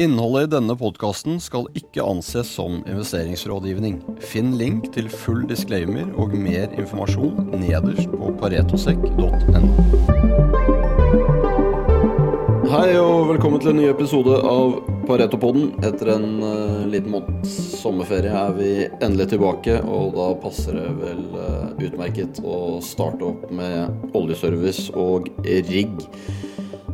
Innholdet i denne podkasten skal ikke anses som investeringsrådgivning. Finn link til full disclaimer og mer informasjon nederst på paretosekk.no. Hei og velkommen til en ny episode av Paretopodden. Etter en uh, liten måneds sommerferie er vi endelig tilbake, og da passer det vel uh, utmerket å starte opp med oljeservice og rigg.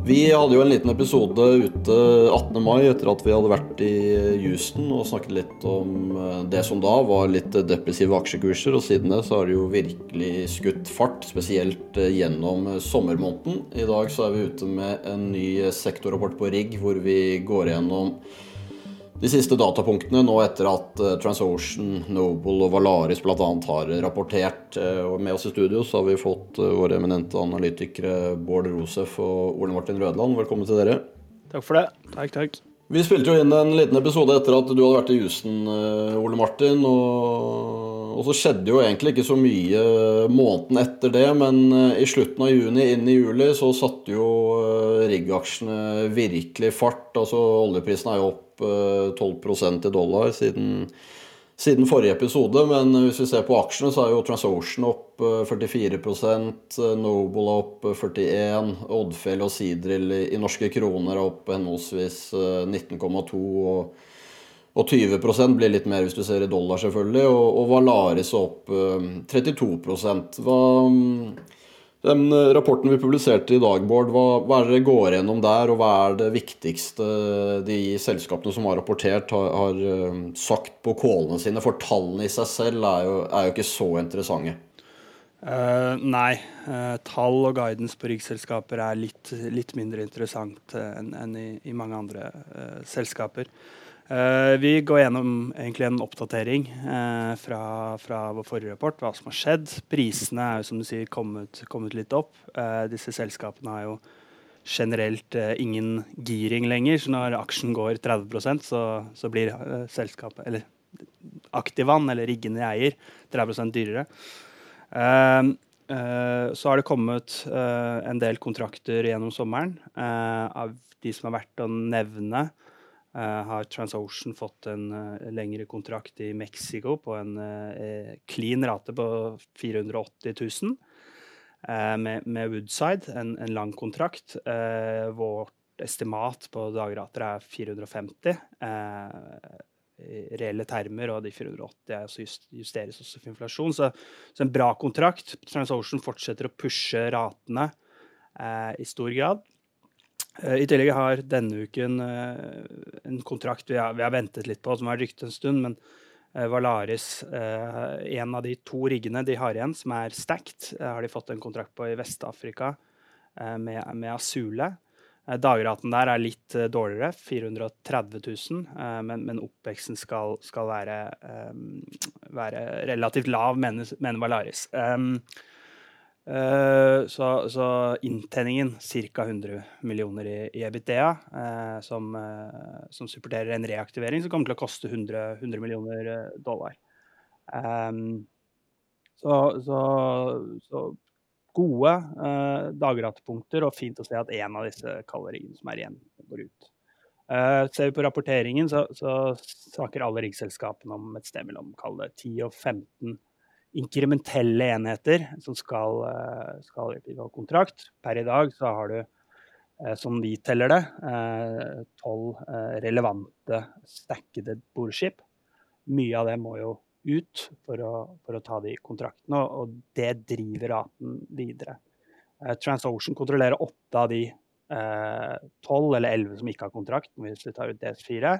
Vi hadde jo en liten episode ute 18. mai etter at vi hadde vært i Houston og snakket litt om eh, det som da var litt depressive aksjekurser. Og siden det så har det jo virkelig skutt fart, spesielt eh, gjennom sommermåneden. I dag så er vi ute med en ny sektorrapport på rigg hvor vi går gjennom de siste datapunktene nå etter at uh, Transocean, Noble og Valaris bl.a. har rapportert. Uh, med oss i studio så har vi fått uh, våre eminente analytikere Bård Rosef og Ole Martin Rødland. Velkommen til dere. Takk for det. Takk, takk. Vi spilte jo inn en liten episode etter at du hadde vært i Houston, Ole Martin. Og, og, så skjedde jo egentlig ikke så mye måneden etter det, men i slutten av juni, inn i juli, så satte jo rigg-aksjene virkelig fart. Altså oljeprisen er jo opp 12% i dollar siden, siden, forrige episode. Men hvis vi ser på aksjene, så er jo Transocean opp 44% Noble opp 41 Oddfjell og Sidril i, i norske kroner er opp henholdsvis 19,2 og og 20% blir litt mer hvis du ser i dollar, selvfølgelig. Og, og Valaris opp 32 Hva den eh, rapporten vi publiserte i dag, Bård, hva, hva, er det dere går gjennom der, og hva er det viktigste de selskapene som har rapportert, har, har eh, sagt på kålene sine? For tallene i seg selv er jo, er jo ikke så interessante. Uh, nei. Uh, tall og guidance på riggselskaper er litt, litt mindre interessant uh, enn en i, i, mange andre selskaper. Vi går gjennom en oppdatering fra, fra, vår forrige rapport, hva som har skjedd. Prisene er som du sier kommet, kommet litt opp. Disse selskapene har jo generelt ingen giring lenger, så når aksjen går 30% så, så blir selskapet, eller aktivaen, eller riggene jeg eier, 30 dyrere. Så har det kommet en del kontrakter gjennom sommeren av de som er verdt å nevne. Har Transocean fått en lengre kontrakt i Mexico på en clean rate på 480 000 med, med, Woodside, en, en lang kontrakt. vårt estimat på dagrater er 450 i reelle termer, og de 480 også justeres også for inflasjon. Så, så, en bra kontrakt. Transocean fortsetter å pushe ratene i stor grad. Eh, I tillegg har denne uken eh, en kontrakt vi har, vi har, ventet litt på, som har ryktet en stund. Men eh, Valaris, en av de to riggene de har igjen, som er stacked, har de fått en kontrakt på i Vest-Afrika med, med Asule. Dagraten der er litt dårligere, 430 000, men, men oppveksten skal, skal være, være, relativt lav, mener, mener Valaris. Uh, så, så, inntenningen ca. 100 millioner i, i EBITDA, uh, som, uh, som, supporterer en reaktivering som kommer til å koste 100, 100 millioner dollar. Um, så, så, så, gode dagratepunkter, og fint å se at en av disse kaloriene som er igjen, går ut. ser vi på rapporteringen, så, snakker alle riggselskapene om et sted mellom 10 og 15 inkrementelle enheter som skal, eh, skal ha kontrakt. Per i dag så har du, eh, som vi teller det, eh, tolv relevante stackede boreskip. Mye av det må jo ut for å, for å ta de kontraktene, og det driver raten videre. TransOcean kontrollerer åtte av de tolv eller elleve som ikke har kontrakt, hvis vi tar ut DS4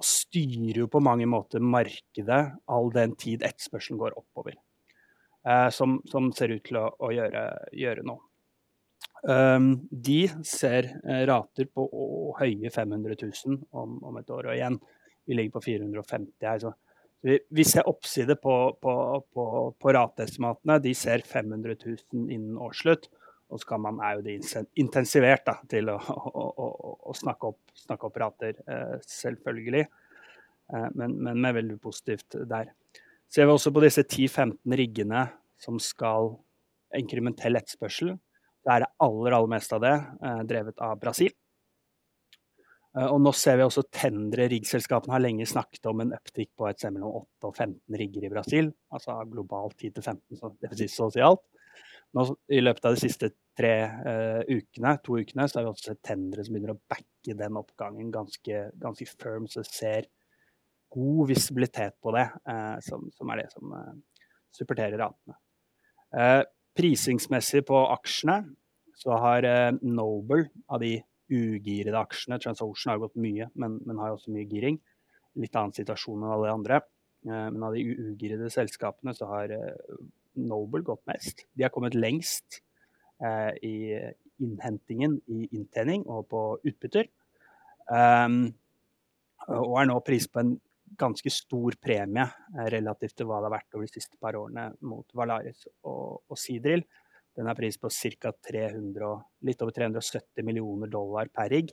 og styrer jo på mange måter markedet all den tid etterspørselen går oppover. Eh, som, som, ser ut til å, å gjøre, gjøre, nå. Um, de ser eh, rater på å, høye 500 000 om, om, et år. Og igjen, vi ligger på 450 her. Så vi, ser oppside på, på, på, på rateestimatene. De ser 500 000 innen årsslutt. Og så man, er jo det intensivert da, til å, å, å, å snakke, opp, snakke, opp, rater, eh, selvfølgelig. Eh, men, men, med veldig positivt der. Ser vi også på disse 10-15 riggene som skal inkrementell etterspørsel, Det er det aller, aller meste av det eh, drevet av Brasil. Uh, og nå ser vi også tendre riggselskapene har lenge snakket om en uptick på et sted mellom 8 og 15 rigger i Brasil. Altså globalt 10-15, så det vil si sosialt. Nå, I løpet av de siste tre uh, ukene, to ukene så har vi også sett tendere som begynner å backe den oppgangen ganske, ganske firm, så det ser god visibilitet på det, uh, som, som, er det som supporterer ratene. prisingsmessig på aksjene så har Noble av de ugirede aksjene. TransOcean har gått mye, men, men har også mye giring. Litt annen situasjon enn alle andre. Eh, men av de ugirede selskapene så har eh, Noble gått mest. De har kommet lengst eh, i innhentingen i inntjening og på utbytter. Um, og er nå priset på en ganske stor premie relativt til hva det har vært over de siste par årene mot Valaris og, og Sidril. Den er pris på ca. litt over 370 millioner dollar per rigg.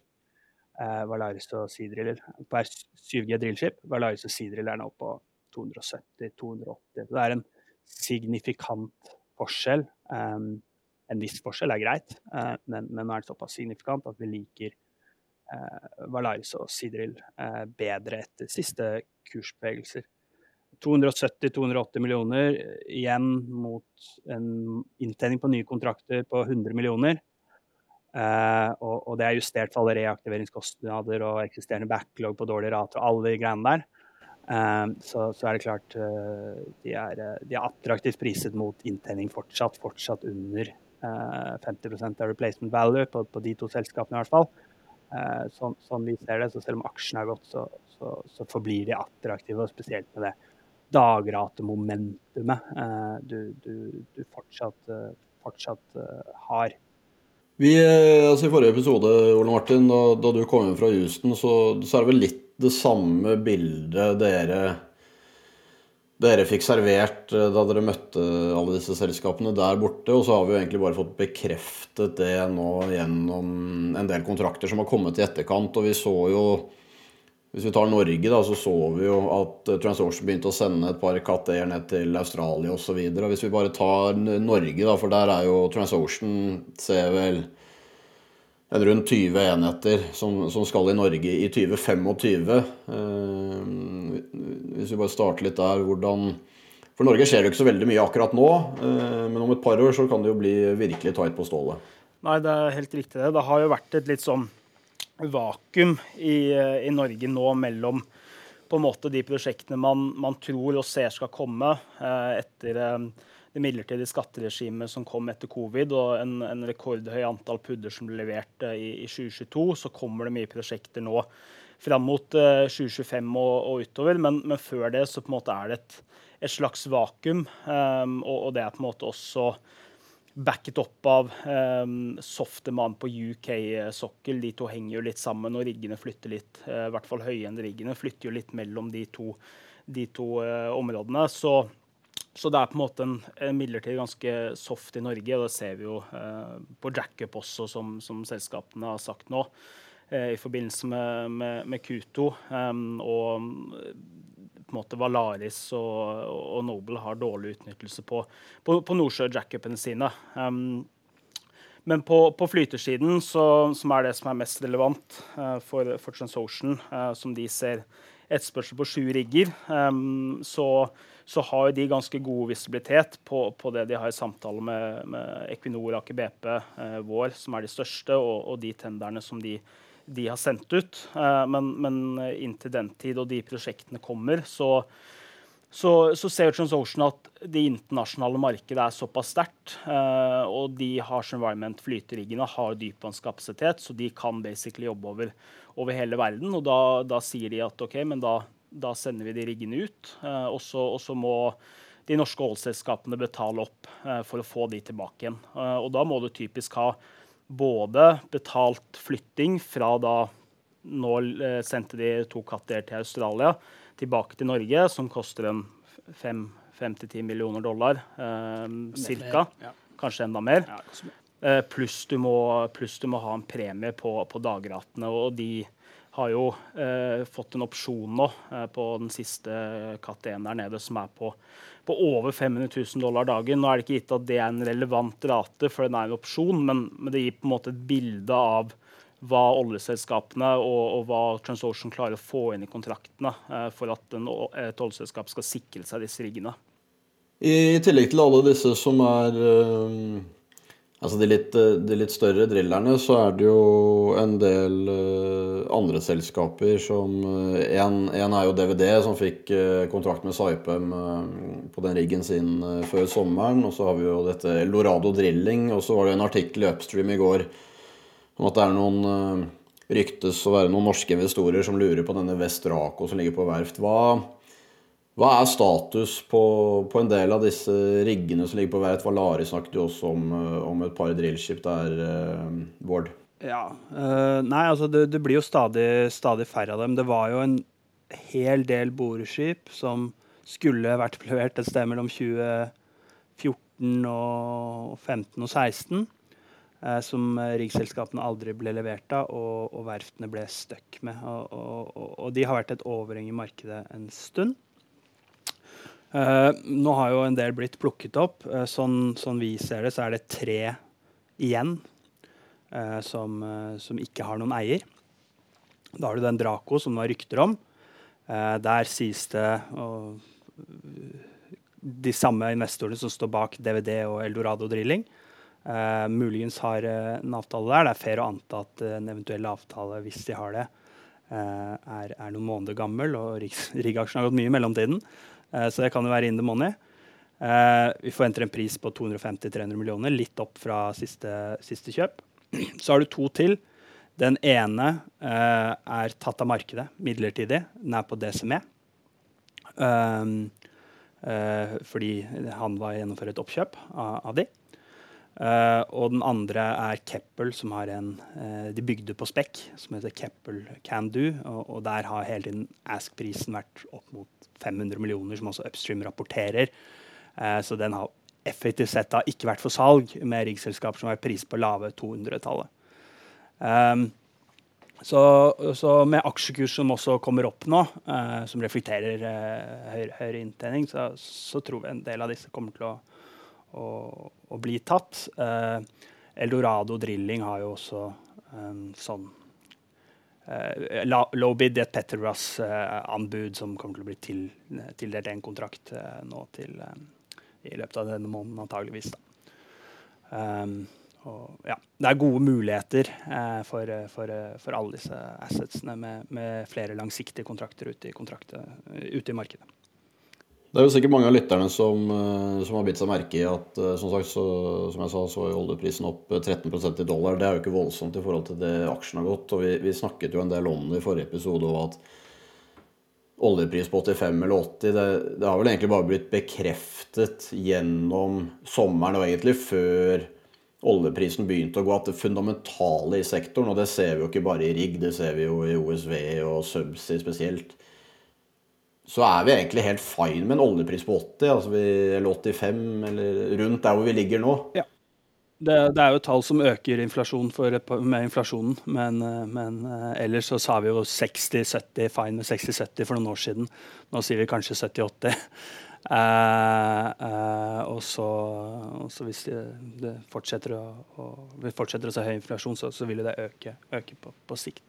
Eh, Valaris og Seadrill per 7G drillskip. Valaris og Seadrill er nå på 270-280. Det er en signifikant forskjell. Um, en viss forskjell er greit, uh, men, men, nå er det såpass signifikant at vi liker uh, Valaris og Seadrill uh, bedre etter siste kursbevegelser. 270-280 millioner igjen mot en inntjening på nye kontrakter på 100 millioner. Uh, og, og, det er justert for alle reaktiveringskostnader og eksisterende backlog på dårlige rater og alle de greiene der. Uh, så, så, er det klart uh, de, er, de, er, attraktivt priset mot inntjening fortsatt, fortsatt under 50% av replacement value på, på, de to selskapene i hvert fall. Sånn, sånn, vi ser det, så selv om aksjene har gått, så, så, så forblir de attraktive, og spesielt med det dagratemomentumet eh, du, du, du, fortsatt, eh, fortsatt eh, har. Vi, altså I forrige episode Ole Martin, da, da du kom inn fra Houston, så, så, er det vel litt det samme bildet dere, dere fikk servert da dere møtte alle disse selskapene der borte. Og så har vi jo egentlig bare fått bekreftet det nå gjennom en del kontrakter som har kommet i etterkant. Og vi så jo hvis vi tar Norge, da, så så vi jo at eh, TransOcean begynte å sende et par katter ned til Australia osv. Hvis vi bare tar Norge, da, for der er jo TransOcean ser vel en rundt 20 enheter som, som, skal i Norge i 2025. Eh, hvis vi bare starter litt der, hvordan For Norge skjer jo ikke så veldig mye akkurat nå, eh, men om et par år så kan det jo bli virkelig tight på stålet. Nei, det er helt riktig det. Det har jo vært et litt sånn vakuum i, i, Norge nå mellom på en måte de prosjektene man, man tror og ser skal komme eh, etter eh, det midlertidige skatteregimet som kom etter covid, og en, en rekordhøy antall pudder som ble levert eh, i, i, 2022, så kommer det mye prosjekter nå fram mot 2025 eh, og, og utover. Men, men, før det så på en måte er det et, et slags vakuum, eh, og, og, det er på en måte også backet opp av um, Softeman på UK-sokkel. De to henger jo litt sammen, og riggene flytter litt. Uh, I hvert fall høyende-riggene flytter jo litt mellom de to, de to uh, områdene. Så, så, det er på en måte en, en, midlertidig ganske soft i Norge, og det ser vi jo uh, på jackup også, som, som, selskapene har sagt nå. I forbindelse med, med, med Q2. Um, og på en måte Valaris og, og Noble har dårlig utnyttelse på, på, på Nordsjø-jackupene sine. Um, men på, på flytersiden, så, som er det som er mest relevant uh, for, for TransOcean, uh, som de ser etterspørsel på sju rigger, um, så, så, har de ganske god visibilitet på, på, det de har i samtale med, med Equinor, Aker BP, uh, vår, som er de største, og, og de tenderne som de de har sendt ut. Eh, men, men inntil den tid og de prosjektene kommer, så, så, så ser TransOcean at det internasjonale markedet er såpass sterkt. Eh, og de har som environment flyteriggene har dypvannskapasitet, så de kan basically jobbe over, over hele verden. Og da, da, sier de at OK, men da, da sender vi de riggene ut. Eh, og så må de norske oljeselskapene betale opp for å få de tilbake igjen. og da må du typisk ha både betalt flytting fra da Nå eh, sendte de to katter til Australia, tilbake til Norge, som koster en 5-10 millioner dollar eh. Ja. Kanskje enda mer. Ja, eh, pluss, du må, pluss du må ha en premie på, på dagratene. Og de har jo eh, fått en opsjon nå eh, på den siste katt 1 der nede, som er på på over 500 000 dollar dagen. Nå er det ikke gitt at det er en relevant rate, for den er en opsjon, men, men det gir på en måte et bilde av hva oljeselskapene og, og, hva TransOcean klarer å få inn i kontraktene eh, for at en, et oljeselskap skal sikre seg disse riggene. I tillegg til alle disse som er øh... Altså de litt, de litt, større drillerne, så er det jo en del andre selskaper som En, er jo DVD, som fikk kontrakt med Saipem på den riggen sin før sommeren. Og så har vi jo dette Eldorado Drilling, og så var det en artikkel i Upstream i går om at det er noen ryktes å være noen norske investorer som lurer på denne Vestraco som ligger på verft. Hva, hva er status på, på, en del av disse riggene som ligger på verft? Valari snakket jo også om, om et par drillskip der, Bård. Ja. Uh, nei, altså det, det, blir jo stadig, stadig, færre av dem. Det var jo en hel del boreskip som skulle vært levert et sted mellom 2014 og 15 og 16 eh, som riggselskapene aldri ble levert av, og, og verftene ble stuck med. Og, og, og, de har vært et overheng i markedet en stund. Uh, nå har jo en del blitt plukket opp. Sånn, sånn, vi ser det, så er det tre igjen som, eh, som, ikke har noen eier. Da har du den Draco som det var rykter om. Eh, der sies det og, de samme investorene som står bak DVD og Eldorado Drilling, Uh, muligens har uh, en avtale der. Det er fair å anta at uh, en eventuell avtale, hvis de har det, er, er, noen måneder gammel. Og riggaksjen har gått mye i mellomtiden, så det kan jo være in the money. vi forventer en pris på 250-300 millioner, litt opp fra siste, siste, kjøp. Så har du to til. Den ene er tatt av markedet midlertidig. Den er på DCME. fordi han var gjennomført et oppkjøp av, av de. Uh, og den andre er Keppel, som har en uh, de bygde på spekk, som heter Keppel Can Do. Og, og der har hele tiden Ask-prisen vært opp mot 500 millioner, som også Upstream rapporterer. Uh, så den har effektivt sett da ikke vært for salg med riggselskaper som har pris på lave 200-tallet. Um, så, så, med aksjekurs som også kommer opp nå, som reflekterer høyere, høyere inntjening, så, så tror vi en del av disse kommer til å å, å bli tatt. Uh, Eldorado Drilling har jo også en sånn low bid, i et Petrobras-anbud eh, som kommer til å bli til, tildelt en kontrakt eh, nå til, eh, i løpet av denne måneden, antageligvis. Um, og, ja, det er gode muligheter eh, for, for, for, alle disse assetsene med, med flere langsiktige kontrakter ute i, ute i markedet. Det er jo sikkert mange av lytterne som, eh, som har bitt seg merke i at eh, som sagt, så, som jeg sa, så er oljeprisen opp 13% i dollar. Det er jo ikke voldsomt i forhold til det aksjen har gått. og Vi, vi snakket jo en del om det i forrige episode. og at oljepris på 85 eller 80 det, det, har vel egentlig bare blitt bekreftet gjennom sommeren og egentlig før oljeprisen begynte å gå, at det fundamentale i sektoren, og det ser vi jo ikke bare i rigg, det ser vi jo i OSV og Subsea spesielt så er vi egentlig helt fine med en oljepris på 80, altså vi, eller 85, eller rundt der hvor vi ligger nå. Ja. Det, det er jo tall som øker inflasjon for, med inflasjonen, men, men uh, ellers så sa vi jo 60-70, fine med 60-70 for noen år siden. Nå sier vi kanskje 70-80. Uh, uh, og, så, hvis det, det fortsetter, å, å, fortsetter å se høy inflasjon, så, så vil det øke, øke på, på sikt.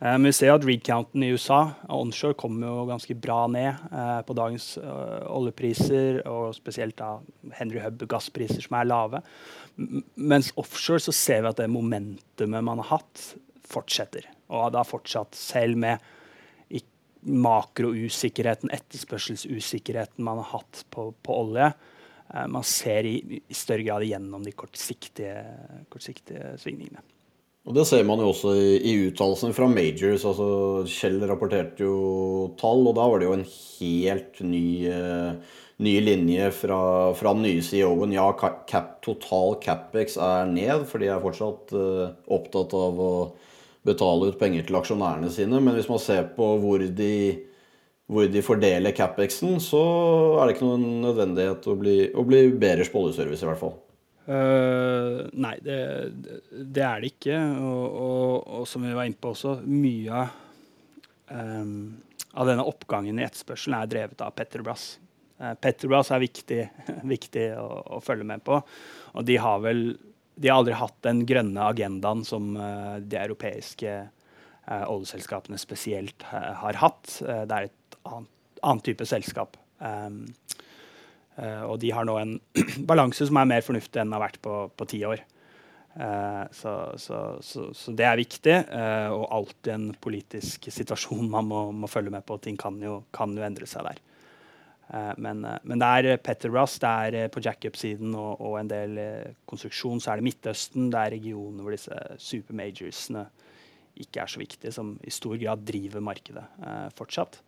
Eh, men vi ser at rig-counten i USA onshore kommer jo ganske bra ned eh, på dagens eh, oljepriser, og spesielt da Henry Hub-gasspriser som er lave. Mens offshore så ser vi at det momentumet man har hatt, fortsetter. Og da fortsatt, selv med makrousikkerheten, etterspørselsusikkerheten man har hatt på, på olje. Man ser i, i, større grad igjennom de kortsiktige, kortsiktige svingningene. Og Det ser man jo også i, i uttalelsene fra Majors. altså Kjell rapporterte jo tall, og da var det jo en helt ny, uh, ny linje fra, fra, den nye CEO-en. Ja, cap, total CapEx er ned, for de er fortsatt uh, opptatt av å betale ut penger til aksjonærene sine. Men hvis man ser på hvor de, hvor de fordeler CapExen, så er det ikke noen nødvendighet å bli, å bli bedre spolleservice, i hvert fall. Uh, nei, det, det, er det ikke. Og, og, og, som vi var inne på også, mye av, um, av denne oppgangen i etterspørselen er drevet av Petrobras. Uh, Petrobras er viktig, viktig å, å, følge med på. Og de har vel de har aldri hatt den grønne agendaen som uh, de europeiske uh, oljeselskapene spesielt uh, har hatt. det er et annet, annet type selskap. Um, og de har nå en balanse som er mer fornuftig enn den har vært på, på ti år. Så, så, så, så, det er viktig, og alltid en politisk situasjon man må, må følge med på. Ting kan jo, kan jo endre seg der. Eh, men, eh, men, det er Petrobras, det er eh, på jackup-siden og, og, en del konstruksjon. Så er det Midtøsten, det er regioner hvor disse supermajorsene ikke er så viktige, som i stor grad driver markedet eh, fortsatt.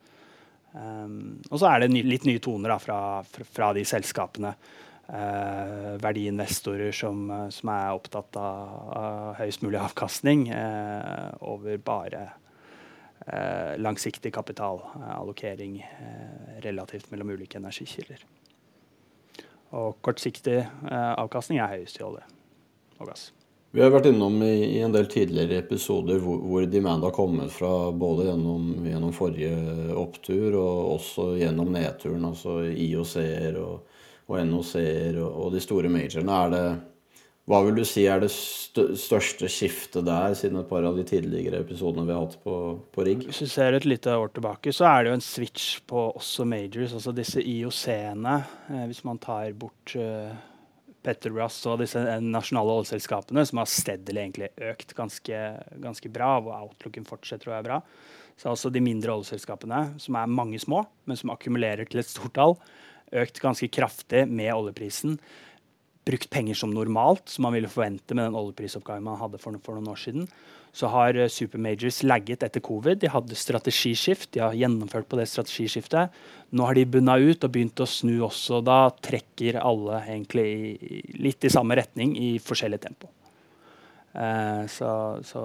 Um, og så er det ny, litt nye toner da, fra, fra, de selskapene. Uh, verdiinvestorer som, som, er opptatt av, av høyest mulig avkastning uh, over bare Eh, langsiktig kapitalallokering eh, relativt mellom ulike energikilder. Og kortsiktig eh, avkastning er høyest i olje og gass. Vi har vært innom i en del tidligere episoder hvor, hvor, demand har kommet fra både gjennom, gjennom, forrige opptur og også gjennom nedturen. Altså IOC-er og, og NOC-er og, og, de store majorene. Er det, hva vil du si er det største skiftet der, siden et par av de tidligere episodene vi har hatt på, på rigg? Hvis du ser et lite år tilbake, så er det jo en switch på også majors. Altså disse IOC-ene. Eh, hvis man tar bort uh, Petrobras og disse eh, nasjonale oljeselskapene, som har steadily egentlig økt ganske, ganske bra, og outlooken fortsetter å være bra. Så altså de mindre oljeselskapene, som er mange små, men som akkumulerer til et stort tall, økt ganske kraftig med oljeprisen brukt penger som normalt, som man ville forvente med den oljeprisoppgaven man hadde for, for, noen år siden. Så har uh, supermajors lagget etter covid. De hadde strategiskift. De har gjennomført på det strategiskiftet. Nå har de bunna ut og begynt å snu også. Da trekker alle egentlig litt i samme retning i forskjellig tempo. Uh, så, så,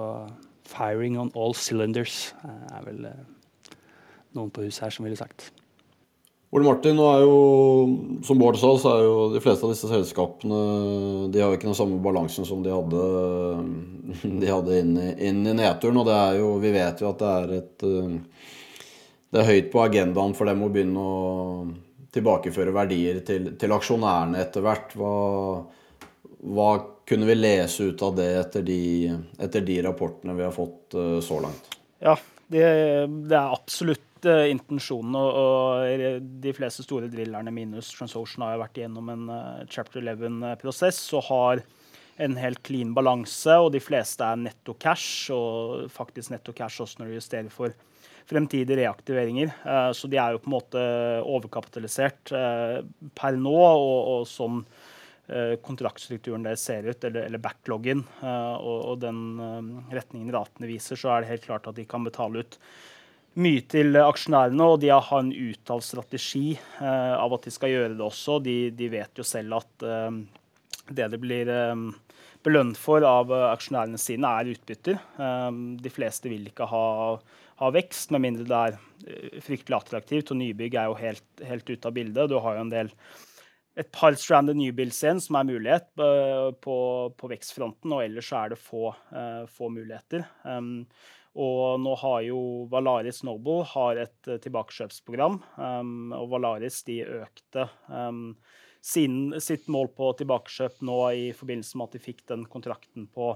firing on all cylinders uh, er vel noen på huset her som ville sagt. Ole Martin, nå er jo, som Bård sa, så er jo de fleste av disse selskapene De har jo ikke den samme balansen som de hadde, de hadde inn, inn, i, nedturen. Og det er jo, vi vet jo at det er et Det er høyt på agendaen for dem å begynne å tilbakeføre verdier til, til aksjonærene etter hvert. Hva, hva, kunne vi lese ut av det etter de, etter de rapportene vi har fått eh, så langt? Ja, det, det er absolutt uh, intensjonen. Og, og, de fleste store drillerne minus Transocean har vært gjennom en uh, chapter 11-prosess og har en helt clean balanse. Og de fleste er netto cash, og faktisk netto cash også når du justerer for fremtidige reaktiveringer. Uh, så de er jo på en måte overkapitalisert per nå. og, og sånn kontraktstrukturen deres ser ut, eller, eller backloggen, og, og, den retningen ratene viser, så er det helt klart at de kan betale ut mye til aksjonærene, og de har en uttalt strategi eh, av at de skal gjøre det også. De, de vet jo selv at eh, det det blir eh, belønt for av aksjonærene sine, er utbytter. Eh, de fleste vil ikke ha, ha, vekst, med mindre det er eh, fryktelig attraktivt. Og nybygg er jo helt, helt ute av bildet. Du har jo en del et par stranded newbills igjen som er mulighet eh, på, på, vekstfronten, og ellers er det få, få muligheter. Um, og nå har jo Valaris Noble har et uh, tilbakekjøpsprogram. Um, og Valaris de økte um, sin, sitt mål på tilbakekjøp nå i forbindelse med at de fikk den kontrakten på,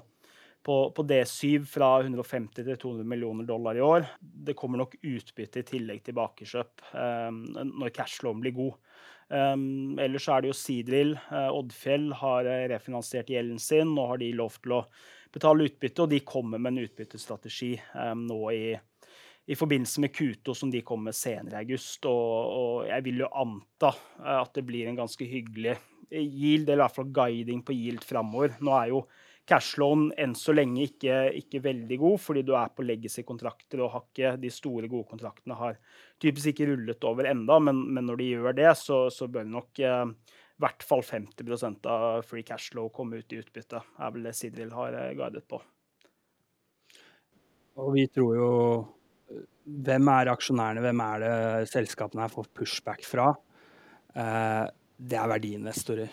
på, på D7 fra 150 til 200 millioner dollar i år. Det kommer nok utbytte i tillegg tilbakekjøp um, når cashflowen blir god. Um, ellers er det jo Sidril. Uh, Oddfjell har uh, refinansiert gjelden sin. Nå har de lov til å betale utbytte, og de kommer med en utbyttestrategi um, nå i, i, forbindelse med Kuto, som de kommer med senere i august. Og, og, jeg vil jo anta uh, at det blir en ganske hyggelig yield, eller i hvert fall guiding på yield framover. Nå er jo cashloan enn så lenge ikke, ikke, veldig god, fordi du er på legacy-kontrakter og har ikke de store, gode kontraktene har typisk ikke rullet over enda, men, men når de gjør det, så, så bør nok eh, hvert fall 50% av free cashflow komme ut i utbytte, er vel det Sidril har eh, guidet på. Og vi tror jo Hvem er aksjonærene, hvem er det selskapene her får pushback fra? Eh, det er verdiinvestorer.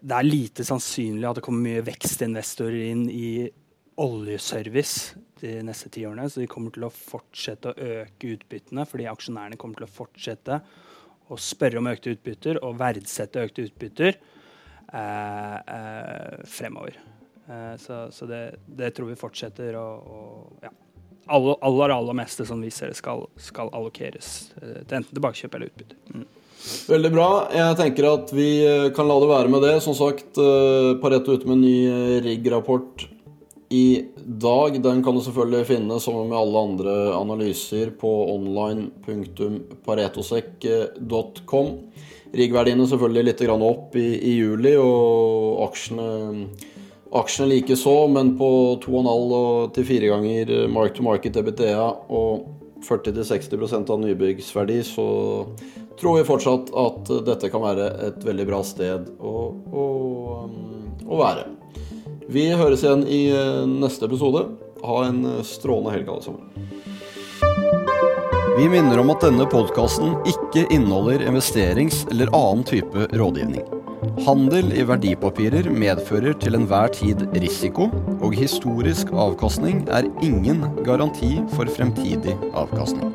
Det er lite sannsynlig at det kommer mye vekstinvestorer inn i oljeservice de neste ti årene. Så de kommer til å fortsette å øke utbyttene fordi aksjonærene kommer til å fortsette å spørre om økte utbytter og verdsette økte utbytter. fremover. så, så det, det, tror vi fortsetter å, ja. Aller, aller, aller meste som vi ser skal, skal allokeres til enten tilbakekjøp eller utbytte. Mm. Veldig bra. Jeg tenker at vi kan la det være med det. Som sagt, Pareto ute med en ny RIG-rapport i dag. Den kan du selvfølgelig finne sammen med alle andre analyser på online.paretosek.com. Riggverdiene selvfølgelig litt opp i, i, juli, og aksjene, aksjene likeså, men på 2,5 til 4 ganger mark to market EBTA og 40-60% av nybyggsverdi, så tror vi fortsatt at dette kan være et veldig bra sted å, å, å være. Vi høres igjen i eh, neste episode. Ha en eh, strålende helg, alle sammen. Vi minner om at denne podkasten ikke inneholder investerings- eller annen type rådgivning. Handel i verdipapirer medfører til enhver tid risiko, og historisk avkastning er ingen garanti for fremtidig avkastning.